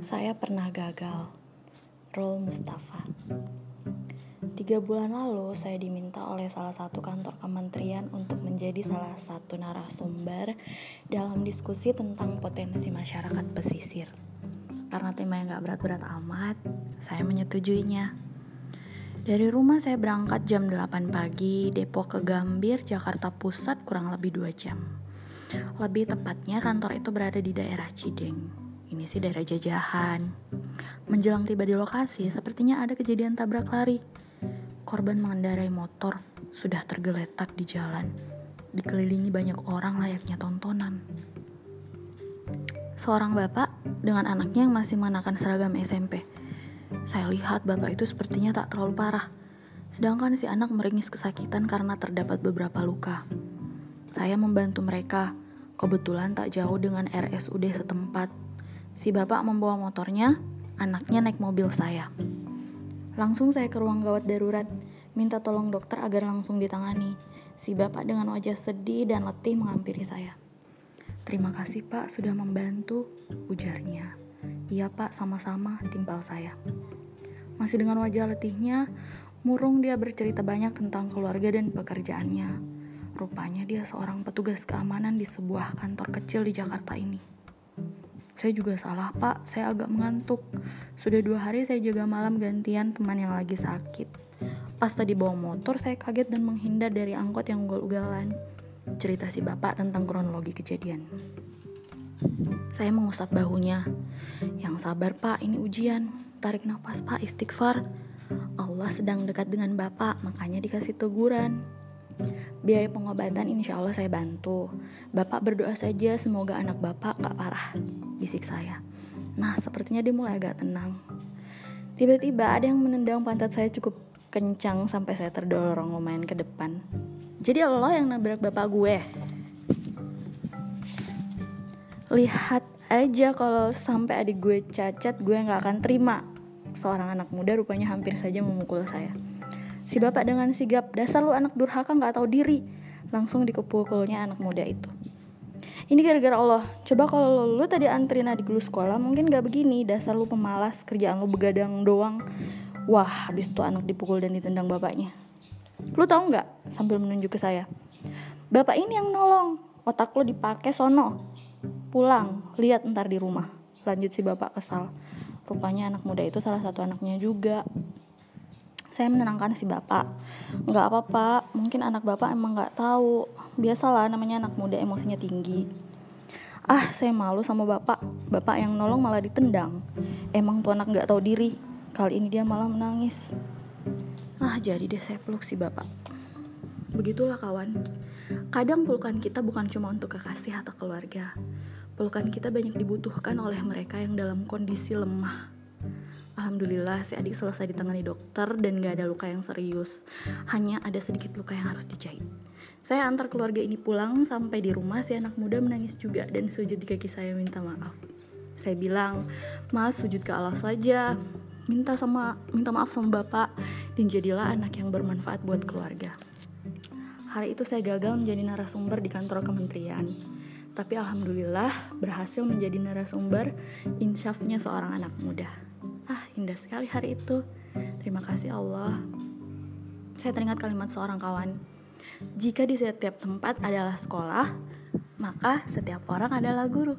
Saya pernah gagal. Rol Mustafa. Tiga bulan lalu, saya diminta oleh salah satu kantor kementerian untuk menjadi salah satu narasumber dalam diskusi tentang potensi masyarakat pesisir. Karena tema yang gak berat-berat amat, saya menyetujuinya. Dari rumah saya berangkat jam 8 pagi, Depok ke Gambir, Jakarta Pusat kurang lebih 2 jam. Lebih tepatnya kantor itu berada di daerah Cideng. Ini sih daerah jajahan. Menjelang tiba di lokasi, sepertinya ada kejadian tabrak lari. Korban mengendarai motor sudah tergeletak di jalan, dikelilingi banyak orang layaknya tontonan. Seorang bapak dengan anaknya yang masih mengenakan seragam SMP. Saya lihat bapak itu sepertinya tak terlalu parah. Sedangkan si anak meringis kesakitan karena terdapat beberapa luka. Saya membantu mereka, kebetulan tak jauh dengan RSUD setempat Si bapak membawa motornya, anaknya naik mobil saya. Langsung saya ke ruang gawat darurat, minta tolong dokter agar langsung ditangani. Si bapak dengan wajah sedih dan letih menghampiri saya. Terima kasih pak sudah membantu, ujarnya. Iya pak, sama-sama, timpal saya. Masih dengan wajah letihnya, murung dia bercerita banyak tentang keluarga dan pekerjaannya. Rupanya dia seorang petugas keamanan di sebuah kantor kecil di Jakarta ini. Saya juga salah pak, saya agak mengantuk. Sudah dua hari saya jaga malam gantian teman yang lagi sakit. Pas tadi bawa motor, saya kaget dan menghindar dari angkot yang ugal-ugalan. Cerita si bapak tentang kronologi kejadian. Saya mengusap bahunya. Yang sabar pak, ini ujian. Tarik nafas pak, istighfar. Allah sedang dekat dengan bapak, makanya dikasih teguran. Biaya pengobatan insya Allah saya bantu. Bapak berdoa saja semoga anak bapak gak parah bisik saya. Nah, sepertinya dia mulai agak tenang. Tiba-tiba ada yang menendang pantat saya cukup kencang sampai saya terdorong lumayan ke depan. Jadi lo yang nabrak bapak gue. Lihat aja kalau sampai adik gue cacat, gue nggak akan terima. Seorang anak muda rupanya hampir saja memukul saya. Si bapak dengan sigap, dasar lu anak durhaka nggak tahu diri. Langsung dikepukulnya anak muda itu. Ini gara-gara Allah. Coba kalau lu, tadi anterin adik lu sekolah mungkin gak begini. Dasar lu pemalas kerjaan lu begadang doang. Wah habis itu anak dipukul dan ditendang bapaknya. Lu tahu nggak? Sambil menunjuk ke saya. Bapak ini yang nolong. Otak lu dipakai sono. Pulang lihat ntar di rumah. Lanjut si bapak kesal. Rupanya anak muda itu salah satu anaknya juga saya menenangkan si bapak. Nggak apa-apa mungkin anak bapak emang nggak tahu. Biasalah namanya anak muda emosinya tinggi. Ah saya malu sama bapak. Bapak yang nolong malah ditendang. Emang tuh anak nggak tahu diri. Kali ini dia malah menangis. Ah jadi deh saya peluk si bapak. Begitulah kawan. Kadang pelukan kita bukan cuma untuk kekasih atau keluarga. Pelukan kita banyak dibutuhkan oleh mereka yang dalam kondisi lemah Alhamdulillah si adik selesai ditangani dokter dan gak ada luka yang serius. Hanya ada sedikit luka yang harus dijahit. Saya antar keluarga ini pulang sampai di rumah si anak muda menangis juga dan sujud di kaki saya minta maaf. Saya bilang, "Mas, sujud ke Allah saja. Minta sama minta maaf sama Bapak dan jadilah anak yang bermanfaat buat keluarga." Hari itu saya gagal menjadi narasumber di kantor kementerian. Tapi alhamdulillah berhasil menjadi narasumber insyafnya seorang anak muda. Ah, indah sekali hari itu. Terima kasih Allah. Saya teringat kalimat seorang kawan. Jika di setiap tempat adalah sekolah, maka setiap orang adalah guru.